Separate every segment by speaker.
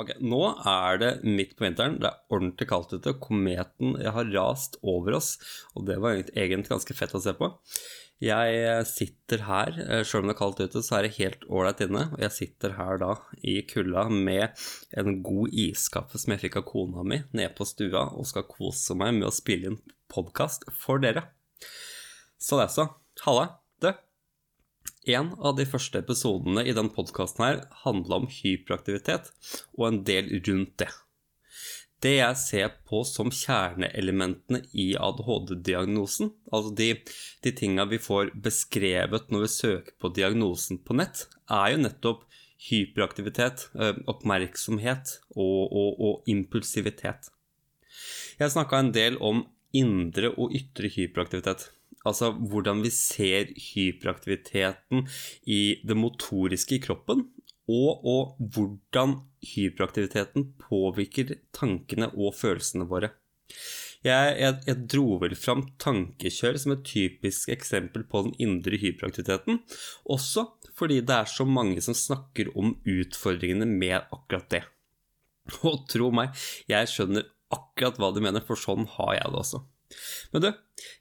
Speaker 1: Ok, Nå er det midt på vinteren, det er ordentlig kaldt ute. Kometen har rast over oss, og det var egentlig ganske fett å se på. Jeg sitter her, eh, sjøl om det er kaldt ute, så er det helt ålreit inne. Og jeg sitter her da i kulda med en god iskaffe som jeg fikk av kona mi nede på stua, og skal kose meg med å spille inn podkast for dere. Så det er så. Halla. En av de første episodene i den podkasten her handla om hyperaktivitet og en del rundt det. Det jeg ser på som kjerneelementene i ADHD-diagnosen, altså de, de tinga vi får beskrevet når vi søker på diagnosen på nett, er jo nettopp hyperaktivitet, oppmerksomhet og, og, og impulsivitet. Jeg snakka en del om indre og ytre hyperaktivitet. Altså hvordan vi ser hyperaktiviteten i det motoriske i kroppen, og, og hvordan hyperaktiviteten påvirker tankene og følelsene våre. Jeg, jeg, jeg, dro vel fram tankekjør som et typisk eksempel på den indre hyperaktiviteten, også fordi det er så mange som snakker om utfordringene med akkurat det. Og tro meg, jeg skjønner akkurat hva du mener, for sånn har jeg det også. Men du,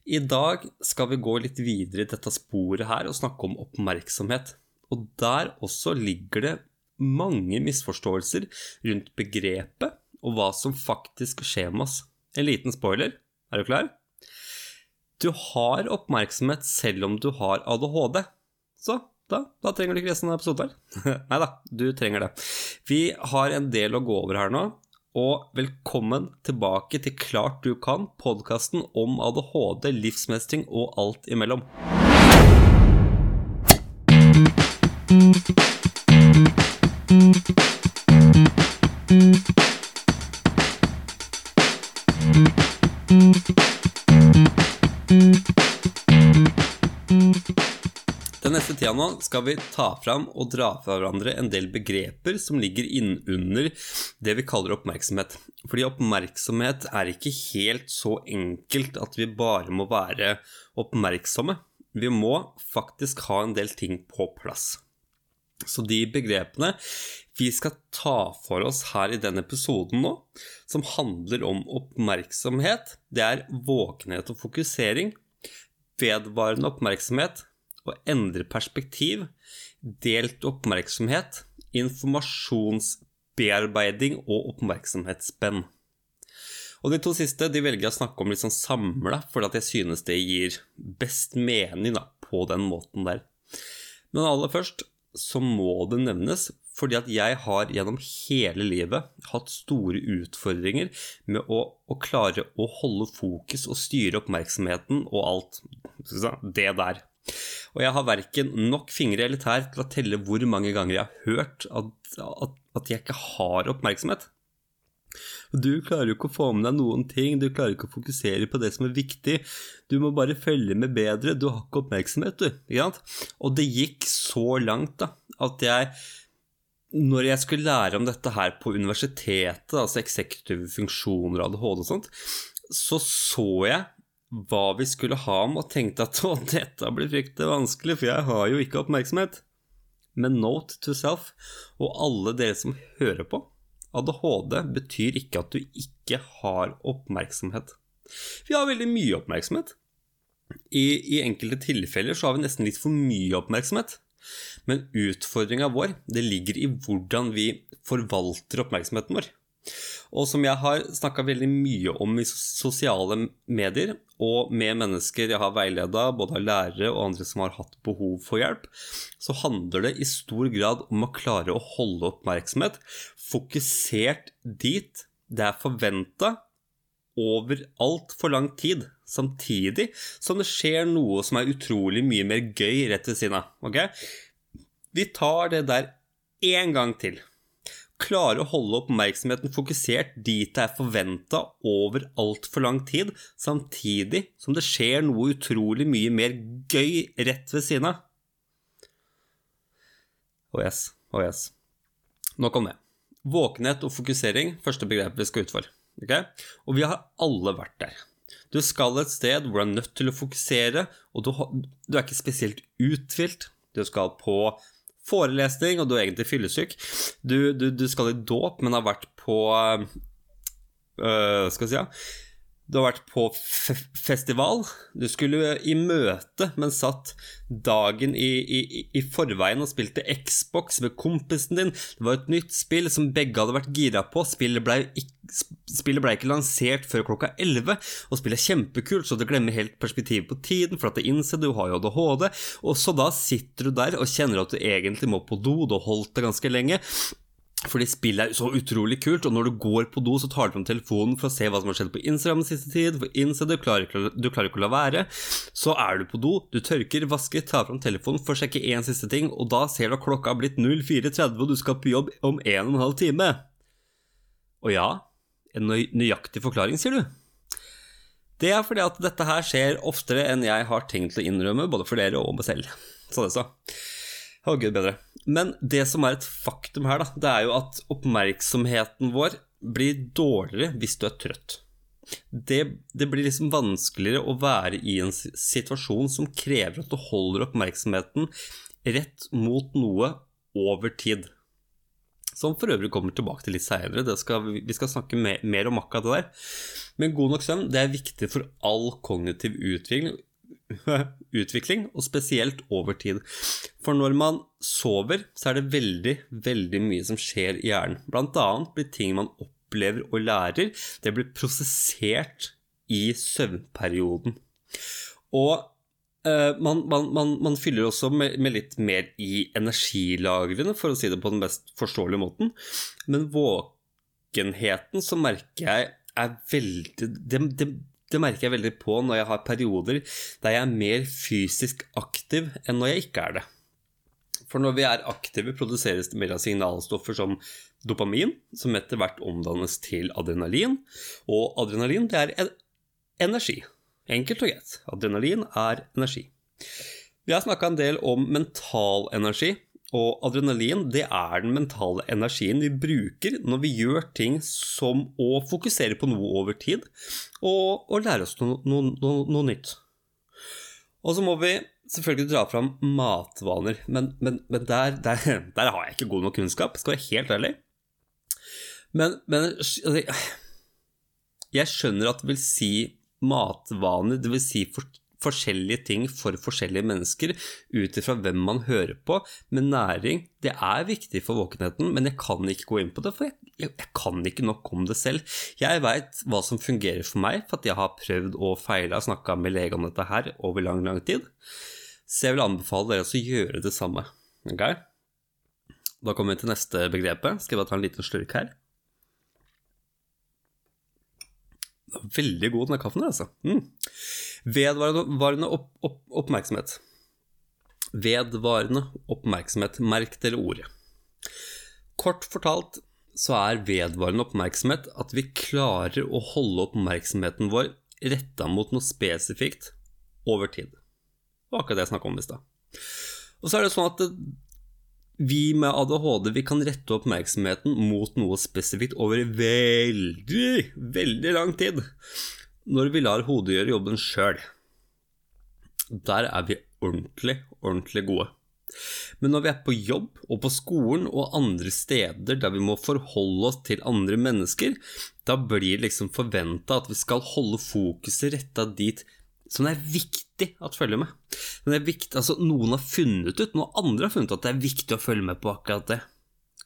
Speaker 1: i dag skal vi gå litt videre i dette sporet her og snakke om oppmerksomhet. Og der også ligger det mange misforståelser rundt begrepet og hva som faktisk skjer med oss. En liten spoiler. Er du klar? Du har oppmerksomhet selv om du har ADHD. Så da, da trenger du ikke resten av episoden her. Nei da, du trenger det. Vi har en del å gå over her nå, og velkommen tilbake til Klart du kan, podkasten om ADHD, livsmestring og alt imellom. Den neste tida nå skal vi ta fram og dra fra hverandre en del begreper som ligger innunder det vi kaller oppmerksomhet. Fordi oppmerksomhet er ikke helt så enkelt at vi bare må være oppmerksomme. Vi må faktisk ha en del ting på plass. Så de begrepene vi skal ta for oss her i denne episoden nå, som handler om oppmerksomhet, det er våkenhet og fokusering, vedvarende oppmerksomhet, å endre perspektiv, delt oppmerksomhet, informasjonsbearbeiding og oppmerksomhetsspenn. Og De to siste de velger jeg å snakke om litt sånn samla, fordi jeg synes det gir best mening da, på den måten der. Men aller først så må det nevnes fordi at jeg har gjennom hele livet hatt store utfordringer med å, å klare å holde fokus og styre oppmerksomheten og alt det der. Og jeg har verken nok fingre eller tær til å telle hvor mange ganger jeg har hørt at, at, at jeg ikke har oppmerksomhet. Du klarer jo ikke å få med deg noen ting, du klarer ikke å fokusere på det som er viktig. Du må bare følge med bedre, du har ikke oppmerksomhet, du. Ikke sant? Og det gikk så langt da, at jeg når jeg skulle lære om dette her på universitetet, altså eksekutive funksjoner, og ADHD og sånt, så så jeg hva vi skulle ha om, og tenkte at å, dette blir fryktelig vanskelig, for jeg har jo ikke oppmerksomhet. Men note to self, og alle dere som hører på, ADHD betyr ikke at du ikke har oppmerksomhet. Vi har veldig mye oppmerksomhet. I, i enkelte tilfeller så har vi nesten litt for mye oppmerksomhet. Men utfordringa vår det ligger i hvordan vi forvalter oppmerksomheten vår. Og som jeg har snakka veldig mye om i sosiale medier, og med mennesker jeg har veileda, både av lærere og andre som har hatt behov for hjelp, så handler det i stor grad om å klare å holde oppmerksomhet fokusert dit det er forventa over altfor lang tid, samtidig som det skjer noe som er utrolig mye mer gøy rett ved siden av. Okay? Vi tar det der én gang til klare å holde oppmerksomheten fokusert dit det er forventa over altfor lang tid, samtidig som det skjer noe utrolig mye mer gøy rett ved siden av. Oh yes, oh yes. Nok om det. Våkenhet og fokusering, første begrep vi skal ut. Okay? Og vi har alle vært der. Du skal et sted hvor du er nødt til å fokusere, og du, du er ikke spesielt uthvilt. Du skal på forelesning, og du er egentlig fyllesyk. Du, du, du skal i dåp, men har vært på øh, Skal vi si ja du har vært på festival. Du skulle i møte, men satt dagen i, i, i, forveien og spilte Xbox med kompisen din. Det var et nytt spill som begge hadde vært gira på. Spillet ble, spillet ble ikke lansert før klokka 11, og spillet er kjempekult, så du glemmer helt perspektivet på tiden, for at det innser du har jo ADHD, og så da sitter du der og kjenner at du egentlig må på do, du har holdt det ganske lenge. Fordi spillet er så utrolig kult, og når du går på do, så tar du fram telefonen for å se hva som har skjedd på Instagram den siste tid. For Insta, du klarer, du klarer ikke å la være. Så er du på do, du tørker, vasker, tar fram telefonen for å sjekke én siste ting, og da ser du at klokka har blitt 04.30, og du skal på jobb om en og en halv time. Og ja, en nøyaktig forklaring, sier du. Det er fordi at dette her skjer oftere enn jeg har tenkt å innrømme, både for dere og meg selv. Så det så. Å, gud bedre. Men det som er et faktum her, da, det er jo at oppmerksomheten vår blir dårligere hvis du er trøtt. Det, det, blir liksom vanskeligere å være i en situasjon som krever at du holder oppmerksomheten rett mot noe over tid. Som for øvrig kommer tilbake til litt seinere. Vi skal snakke mer, mer om akkurat det der. Men god nok søvn det er viktig for all kognitiv utvikling, utvikling, og spesielt over tid. For når man sover, så er det veldig, veldig mye som skjer i hjernen. Blant annet blir ting man opplever og lærer, det blir prosessert i søvnperioden. Og uh, man, man, man, man, fyller også med, med, litt mer i energilagrene, for å si det på den mest forståelige måten. Men våkenheten så merker jeg er veldig det, det, det merker jeg veldig på når jeg har perioder der jeg er mer fysisk aktiv enn når jeg ikke er det. For når vi er aktive, produseres det mer av signalstoffer som dopamin, som etter hvert omdannes til adrenalin. Og adrenalin, det er energi. Enkelt og greit. Adrenalin er energi. Vi har snakka en del om mental energi, og adrenalin det er den mentale energien vi bruker når vi gjør ting som å fokusere på noe over tid, og, og lære oss noe, noe, noe, noe, nytt. Og så må vi selvfølgelig dra fram matvaner, men, men, men der, der, der, har jeg ikke god nok kunnskap, skal være helt ærlig. Men, men altså, jeg skjønner at det vil si matvaner, det vil si for, forskjellige ting for forskjellige mennesker ut ifra hvem man hører på. Men næring det er viktig for våkenheten, men jeg kan ikke gå inn på det, for jeg, jeg, jeg kan ikke nok om det selv. Jeg veit hva som fungerer for meg, for at jeg har prøvd og feila snakka med lege om dette her over lang, lang tid. Så jeg vil anbefale dere å gjøre det samme. Okay? Da kommer vi til neste begrepet. Skal jeg bare ta en liten slurk her? Veldig god denne kaffen, altså. Mm. Vedvarende opp, opp, oppmerksomhet. Vedvarende oppmerksomhet. Merk dere ordet. Kort fortalt så er vedvarende oppmerksomhet at vi klarer å holde oppmerksomheten vår retta mot noe spesifikt over tid. Det var akkurat det jeg snakka om i stad. Og så er det sånn at vi med ADHD vi kan rette oppmerksomheten mot noe spesifikt over veldig, veldig lang tid når vi lar hodet gjøre jobben sjøl. Der er vi ordentlig, ordentlig gode. Men når vi er på jobb og på skolen og andre steder der vi må forholde oss til andre mennesker, da blir det liksom forventa at vi skal holde fokuset retta dit som er viktig at følger med. Viktig, altså Noen har funnet ut, noen andre har funnet ut at det er viktig å følge med på akkurat det.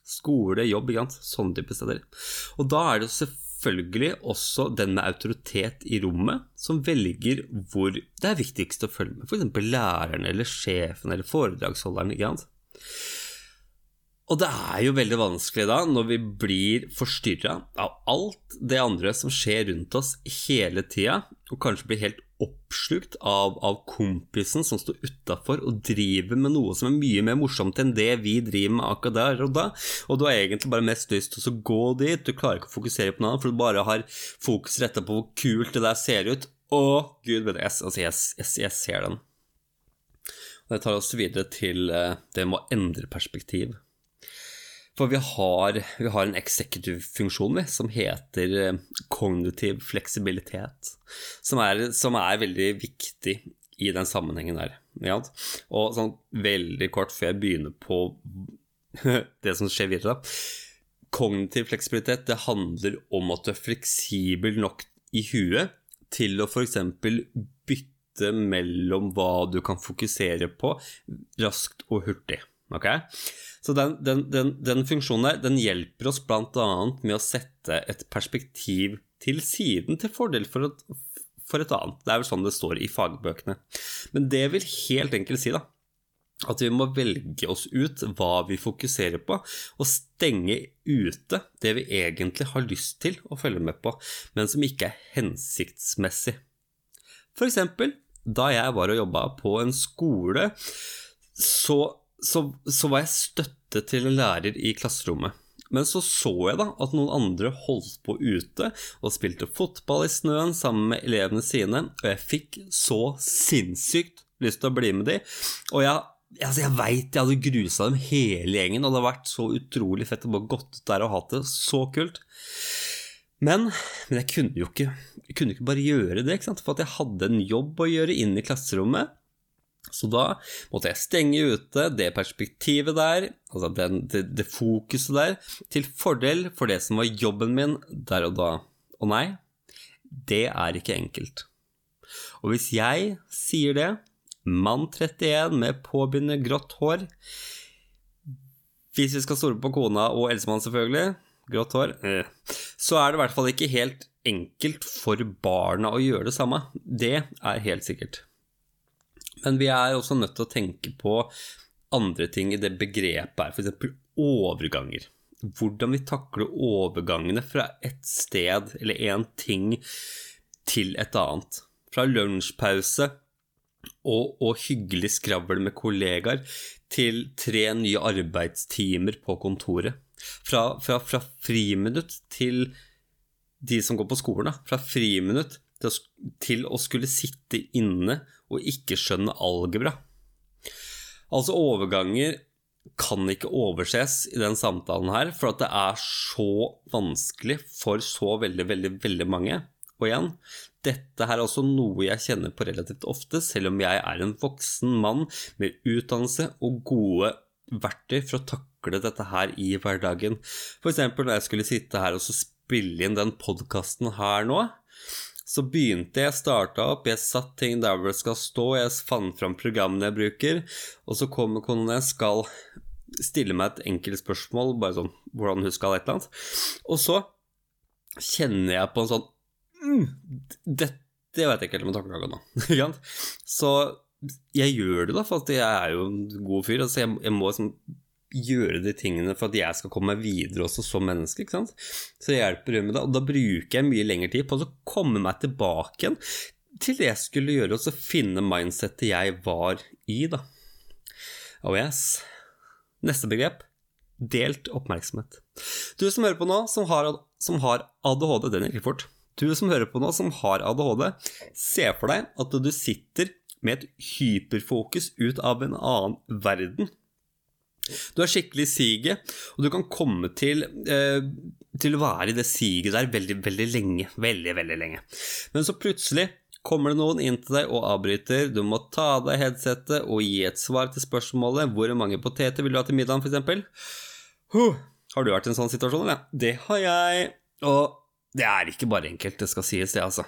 Speaker 1: Skole, jobb, ikke sant? sånne type steder. Og da er det selvfølgelig også den med autoritet i rommet som velger hvor det er viktigst å følge med. F.eks. læreren eller sjefen eller foredragsholderen. ikke sant? Og det er jo veldig vanskelig da, når vi blir forstyrra av alt det andre som skjer rundt oss hele tida, og kanskje blir helt oppslukt av, av kompisen som står utafor og driver med noe som er mye mer morsomt enn det vi driver med akkurat der og da, og du har egentlig bare mest lyst til å gå dit, du klarer ikke å fokusere på noe annet, for du bare har fokus retta på hvor kult det der ser ut. Å, gud bedre, jeg, altså, jeg, jeg, jeg ser den. Og det tar oss videre til eh, det med å endre perspektiv. For vi har, vi har en executive-funksjon som heter eh, kognitiv fleksibilitet, som er, som er, veldig viktig i den sammenhengen der. Ja? Og sånn veldig kort før jeg begynner på det som skjer videre, da. Kognitiv fleksibilitet det handler om at du er fleksibel nok i huet til å f.eks. bytte mellom hva du kan fokusere på raskt og hurtig. Okay? Så den, den, den, den, funksjonen der, den hjelper oss bl.a. med å sette et perspektiv til siden til fordel for et, for et annet. Det er vel sånn det står i fagbøkene. Men det vil helt enkelt si da, at vi må velge oss ut hva vi fokuserer på, og stenge ute det vi egentlig har lyst til å følge med på, men som ikke er hensiktsmessig. For eksempel, da jeg var og jobba på en skole, så, så, så var jeg støtte til en lærer i klasserommet. Men så så jeg da at noen andre holdt på ute og spilte fotball i snøen sammen med elevene sine, og jeg fikk så sinnssykt lyst til å bli med de. Og jeg Altså, jeg veit jeg hadde grusa dem hele gjengen, og det hadde vært så utrolig fett å bare gått ut der og hatt det så kult. Men, men jeg kunne jo ikke, jeg kunne ikke bare gjøre det, for at jeg hadde en jobb å gjøre inn i klasserommet. Så da måtte jeg stenge ute det perspektivet der, altså den, det, det, fokuset der, til fordel for det som var jobben min der og da. Og nei, det er ikke enkelt. Og hvis jeg sier det, Mann 31 med påbegynnende grått hår. Hvis vi skal stole på kona og Elsemann, selvfølgelig, grått hår, eh, så er det i hvert fall ikke helt enkelt for barna å gjøre det samme. Det er helt sikkert. Men vi er også nødt til å tenke på andre ting i det begrepet her, f.eks. overganger. Hvordan vi takler overgangene fra et sted eller en ting til et annet. Fra lunsjpause og, og hyggelig skravl med kollegaer til tre nye arbeidstimer på kontoret. Fra, fra, fra friminutt til de som går på skolen, da. Fra friminutt til å, skulle sitte inne og ikke skjønne algebra. Altså overganger kan ikke overses i den samtalen her, for at det er så vanskelig for så veldig, veldig, veldig mange. Og igjen, dette her er også noe jeg kjenner på relativt ofte, selv om jeg er en voksen mann med utdannelse og gode verktøy for å takle dette her i hverdagen. F.eks. når jeg skulle sitte her og spille inn den podkasten her nå, så begynte jeg, starta opp, jeg satt ting der hvor det skal stå, jeg fant fram programmene jeg bruker, og så kommer konen jeg skal stille meg et enkelt spørsmål, bare sånn hvordan hun skal et eller annet, og så kjenner jeg på en sånn mm, Dette vet jeg ikke helt om jeg takler akkurat nå. så jeg gjør det, da, for jeg er jo en god fyr. Altså jeg, jeg må liksom gjøre de tingene for at jeg skal komme meg videre også som menneske. ikke sant? Så jeg hjelper med det, og da bruker jeg mye lengre tid på å komme meg tilbake igjen til det jeg skulle gjøre, og så finne mindsettet jeg var i, da. Oh yes. Neste begrep delt oppmerksomhet. Du som hører på nå, som har, som har ADHD, den gikk fort. Du som hører på nå, som har ADHD, se for deg at du sitter med et hyperfokus ut av en annen verden. Du er skikkelig i siget, og du kan komme til, eh, til å være i det siget der veldig, veldig lenge. Veldig, veldig lenge. Men så plutselig kommer det noen inn til deg og avbryter. Du må ta av deg headsetet og gi et svar til spørsmålet 'Hvor mange poteter vil du ha til middagen?' f.eks. Huh. Har du vært i en sånn situasjon, eller? Det har jeg. Og det er ikke bare enkelt, det skal sies, det, altså.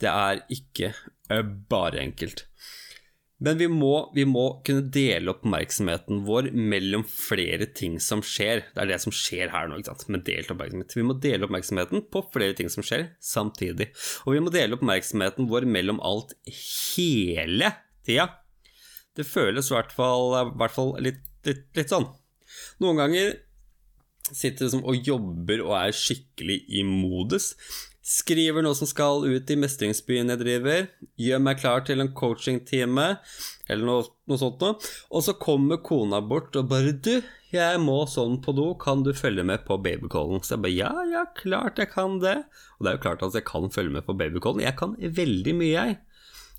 Speaker 1: Det er ikke eh, bare enkelt. Men vi må, vi må, kunne dele oppmerksomheten vår mellom flere ting som skjer. Det er det som skjer her nå, ikke sant? med delt oppmerksomhet. Vi må dele oppmerksomheten på flere ting som skjer, samtidig. Og vi må dele oppmerksomheten vår mellom alt hele tida. Det føles i hvert fall, hvert fall litt, litt, litt sånn. Noen ganger Sitter liksom og jobber og er skikkelig i modus. Skriver noe som skal ut i mestringsbyen jeg driver. Gjør meg klar til en coachingtime, eller noe, noe sånt noe. Og så kommer kona bort og bare 'Du, jeg må sånn på do, kan du følge med på babycallen?' Så jeg bare 'Ja, ja, klart jeg kan det'. Og det er jo klart at jeg kan følge med på babycallen. Jeg kan veldig mye, jeg.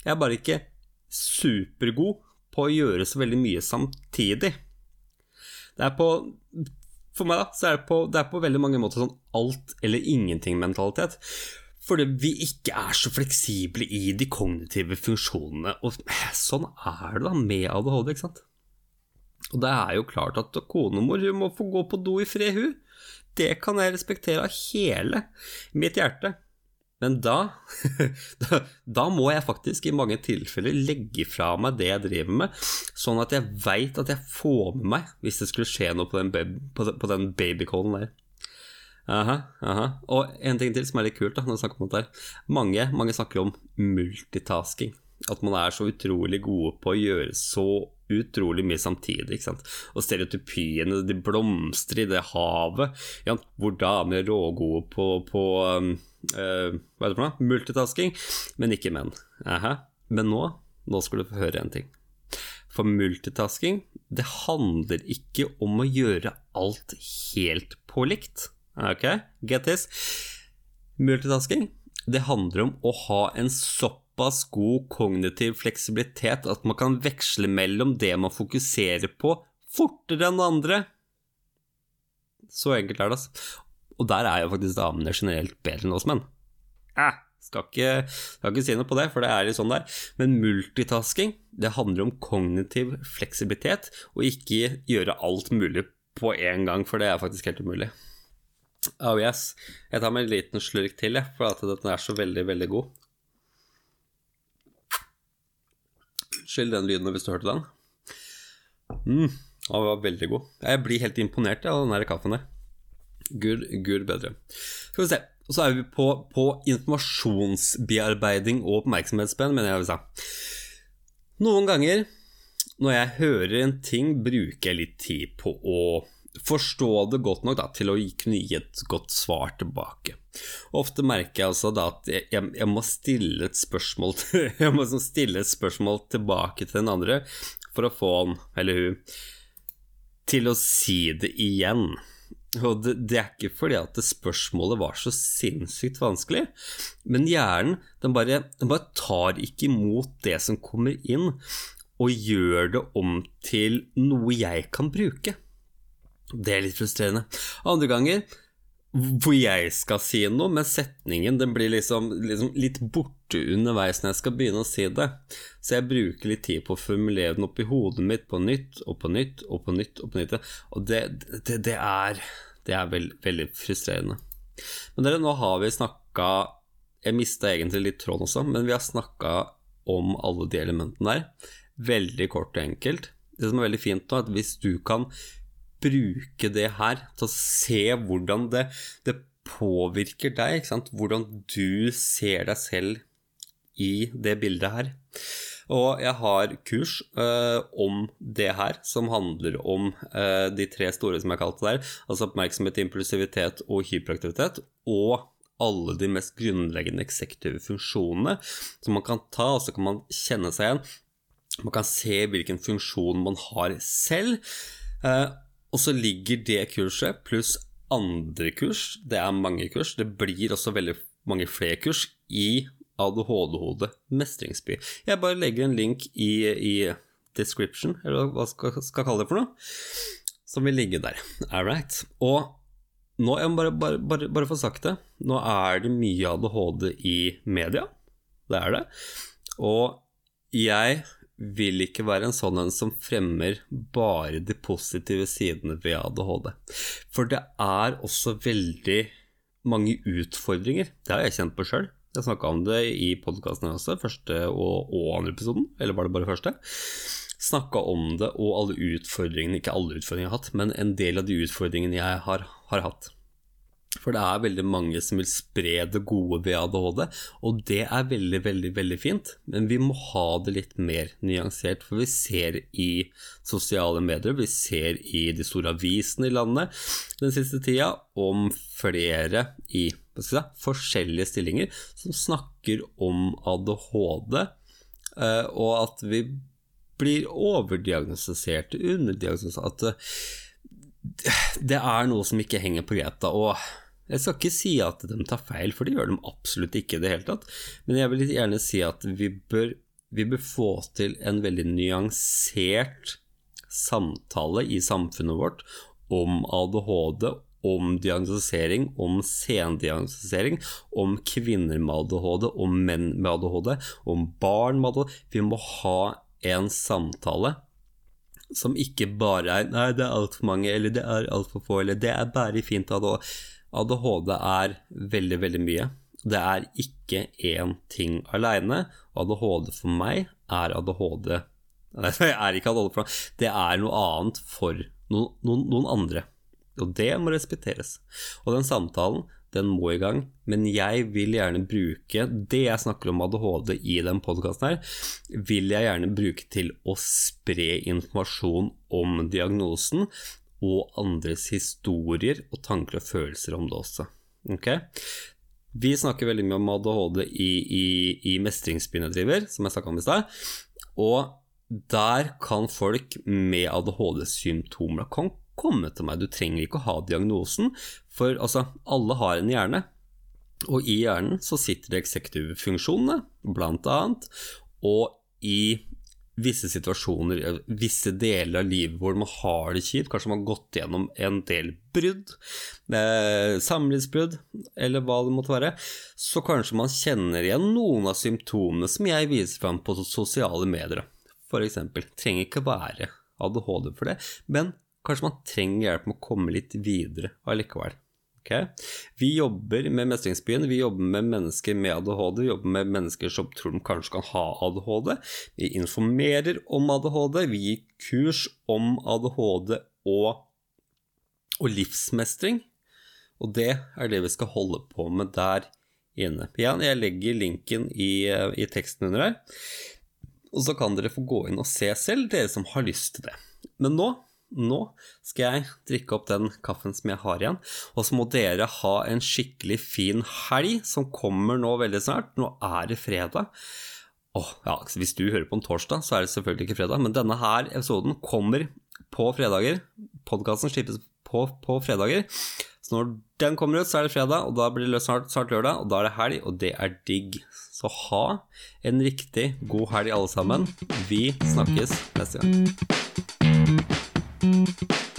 Speaker 1: Jeg er bare ikke supergod på å gjøre så veldig mye samtidig. Det er på for meg da, så er det på, det er på veldig mange måter sånn alt eller ingenting-mentalitet. Fordi vi ikke er så fleksible i de kognitive funksjonene. Og sånn er det da med ADHD, ikke sant. Og det er jo klart at konemor hun må få gå på do i fred, hun. Det kan jeg respektere av hele mitt hjerte. Men da, da, da må jeg faktisk i mange tilfeller legge fra meg det jeg driver med, sånn at jeg veit at jeg får med meg hvis det skulle skje noe på den, baby, babycallen der. Aha, aha. Og en ting til som er litt kult, da, når jeg snakker om dette mange, mange snakker om multitasking. At man er så utrolig gode på å gjøre så utrolig mye samtidig. ikke sant? Og stereotypiene de blomstrer i det havet, ja, hvor damer er rågode på, på um, uh, hva er det for noe? multitasking, men ikke menn. Aha. Men nå, nå skal du få høre en ting. For multitasking, det handler ikke om å gjøre alt helt på likt. Ok, get this. Multitasking, det handler om å ha en såpass god kognitiv fleksibilitet at man kan veksle mellom det man fokuserer på, fortere enn andre. Så enkelt er det, altså. Og der er jo faktisk damene generelt bedre enn oss menn. Eh, skal ikke, skal ikke si noe på det, for det er litt sånn der. Men multitasking, det handler om kognitiv fleksibilitet, og ikke gjøre alt mulig på en gang, for det er faktisk helt umulig. Oh yes. Jeg tar meg en liten slurk til, jeg, for at den er så veldig, veldig god. Skyld den lyden hvis du hørte den. Mm, den var veldig god. Jeg blir helt imponert av den der kaffen der. Gud, gud bedre. Skal vi se. Og så er vi på, på informasjonsbearbeiding og oppmerksomhetsspenn, mener jeg vi sa. Noen ganger når jeg hører en ting, bruker jeg litt tid på å forstå det godt nok da, til å kunne gi et godt svar tilbake. Ofte merker jeg altså da at jeg, jeg, må stille et spørsmål Jeg må liksom stille et spørsmål tilbake til den andre for å få han eller hun til å si det igjen. Og det, det, er ikke fordi at spørsmålet var så sinnssykt vanskelig, men hjernen den bare, den bare tar ikke imot det som kommer inn, og gjør det om til noe jeg kan bruke. Det er litt frustrerende. Andre ganger hvor jeg skal si noe, men setningen den blir liksom, liksom, litt borte underveis når jeg skal begynne å si det. Så jeg bruker litt tid på å formulere den opp i hodet mitt på nytt og på nytt og på nytt. Og på nytt. Og det, det, det er, det er veld, veldig frustrerende. Men dere, nå har vi snakka Jeg mista egentlig litt tråden også, men vi har snakka om alle de elementene der. Veldig kort og enkelt. Det som er veldig fint nå, er at hvis du kan bruke det her til å se hvordan det, det påvirker deg, ikke sant? hvordan du ser deg selv i det bildet her. Og jeg har kurs uh, om det her, som handler om uh, de tre store som jeg kalte der, altså oppmerksomhet, impulsivitet og hyperaktivitet, og alle de mest grunnleggende eksektive funksjonene som man kan ta, og så kan man kjenne seg igjen. Man kan se hvilken funksjon man har selv. Uh, og så ligger det kurset pluss andre kurs, det er mange kurs, det blir også veldig mange flere kurs i ADHD-hode mestringsby. Jeg bare legger en link i, i description, eller hva skal jeg kalle det for noe, som vil ligge der. All right. Og nå, jeg må bare, bare, bare, bare få sagt det, nå er det mye ADHD i media. Det er det. Og jeg vil ikke være en sånn en som fremmer bare de positive sidene ved ADHD. For det er også veldig mange utfordringer. Det har jeg kjent på sjøl. Jeg snakka om det i podkasten også, første og, og, andre episoden. Eller var det bare første? Snakka om det og alle utfordringene, ikke alle utfordringene jeg har hatt, men en del av de utfordringene jeg har, har hatt. For det er veldig mange som vil spre det gode ved ADHD, og det er veldig, veldig veldig fint, men vi må ha det litt mer nyansert. For vi ser i sosiale medier, vi ser i de store avisene i landet den siste tida om flere i si, forskjellige stillinger som snakker om ADHD, eh, og at vi blir overdiagnostisert, underdiagnostisert At det er noe som ikke henger på greip. Og jeg skal ikke si at de tar feil, for det gjør de absolutt ikke i det hele tatt. Men jeg vil gjerne si at vi bør, vi bør få til en veldig nyansert samtale i samfunnet vårt om ADHD om diagnostisering, om sendiagnostisering, om kvinner med ADHD, om menn med ADHD, om barn med ADHD. Vi må ha en samtale som ikke bare er 'nei, det er altfor mange', eller 'det er altfor få', eller 'det er bare fint ADHD'. ADHD er veldig, veldig mye. Det er ikke én ting aleine. ADHD for meg er ADHD Nei, er ikke ADHD for meg. Det er noe annet for noen, noen, noen andre. Og det må respekteres. Og den samtalen, den må i gang. Men jeg vil gjerne bruke det jeg snakker om ADHD i den podkasten her, vil jeg gjerne bruke til å spre informasjon om diagnosen og andres historier og tanker og følelser om det også. Okay? Vi snakker veldig mye om ADHD i, i, i Mestringsbyen som jeg snakka om i stad. Og der kan folk med ADHD-symptomer komme til meg. Du trenger ikke å ha diagnosen, for altså, alle har en hjerne. Og i hjernen så sitter det eksekutivfunksjonene, blant annet. Og i visse situasjoner, visse deler av livet hvor man har det kjipt, kanskje man har gått gjennom en del brudd, eh, samlivsbrudd, eller hva det måtte være, så kanskje man kjenner igjen noen av symptomene som jeg viser fram på sosiale medier. For eksempel. Trenger ikke være ADHD for det, men kanskje man trenger hjelp med å komme litt videre allikevel. Okay. Vi jobber med Mestringsbyen, vi jobber med mennesker med ADHD, vi jobber med mennesker som tror de kanskje kan ha ADHD. Vi informerer om ADHD, vi gir kurs om ADHD og, og livsmestring. Og det er det vi skal holde på med der inne. Igjen, jeg legger linken i, i teksten under her. Og så kan dere få gå inn og se selv, dere som har lyst til det. Men nå nå skal jeg drikke opp den kaffen som jeg har igjen. Og så må dere ha en skikkelig fin helg som kommer nå veldig snart. Nå er det fredag. Oh, ja, Hvis du hører på en torsdag, så er det selvfølgelig ikke fredag, men denne her episoden kommer på fredager. Podkasten slippes på, på fredager. Så når den kommer ut, så er det fredag, og da blir det snart, snart lørdag, og da er det helg, og det er digg. Så ha en riktig god helg, alle sammen. Vi snakkes neste gang. thank you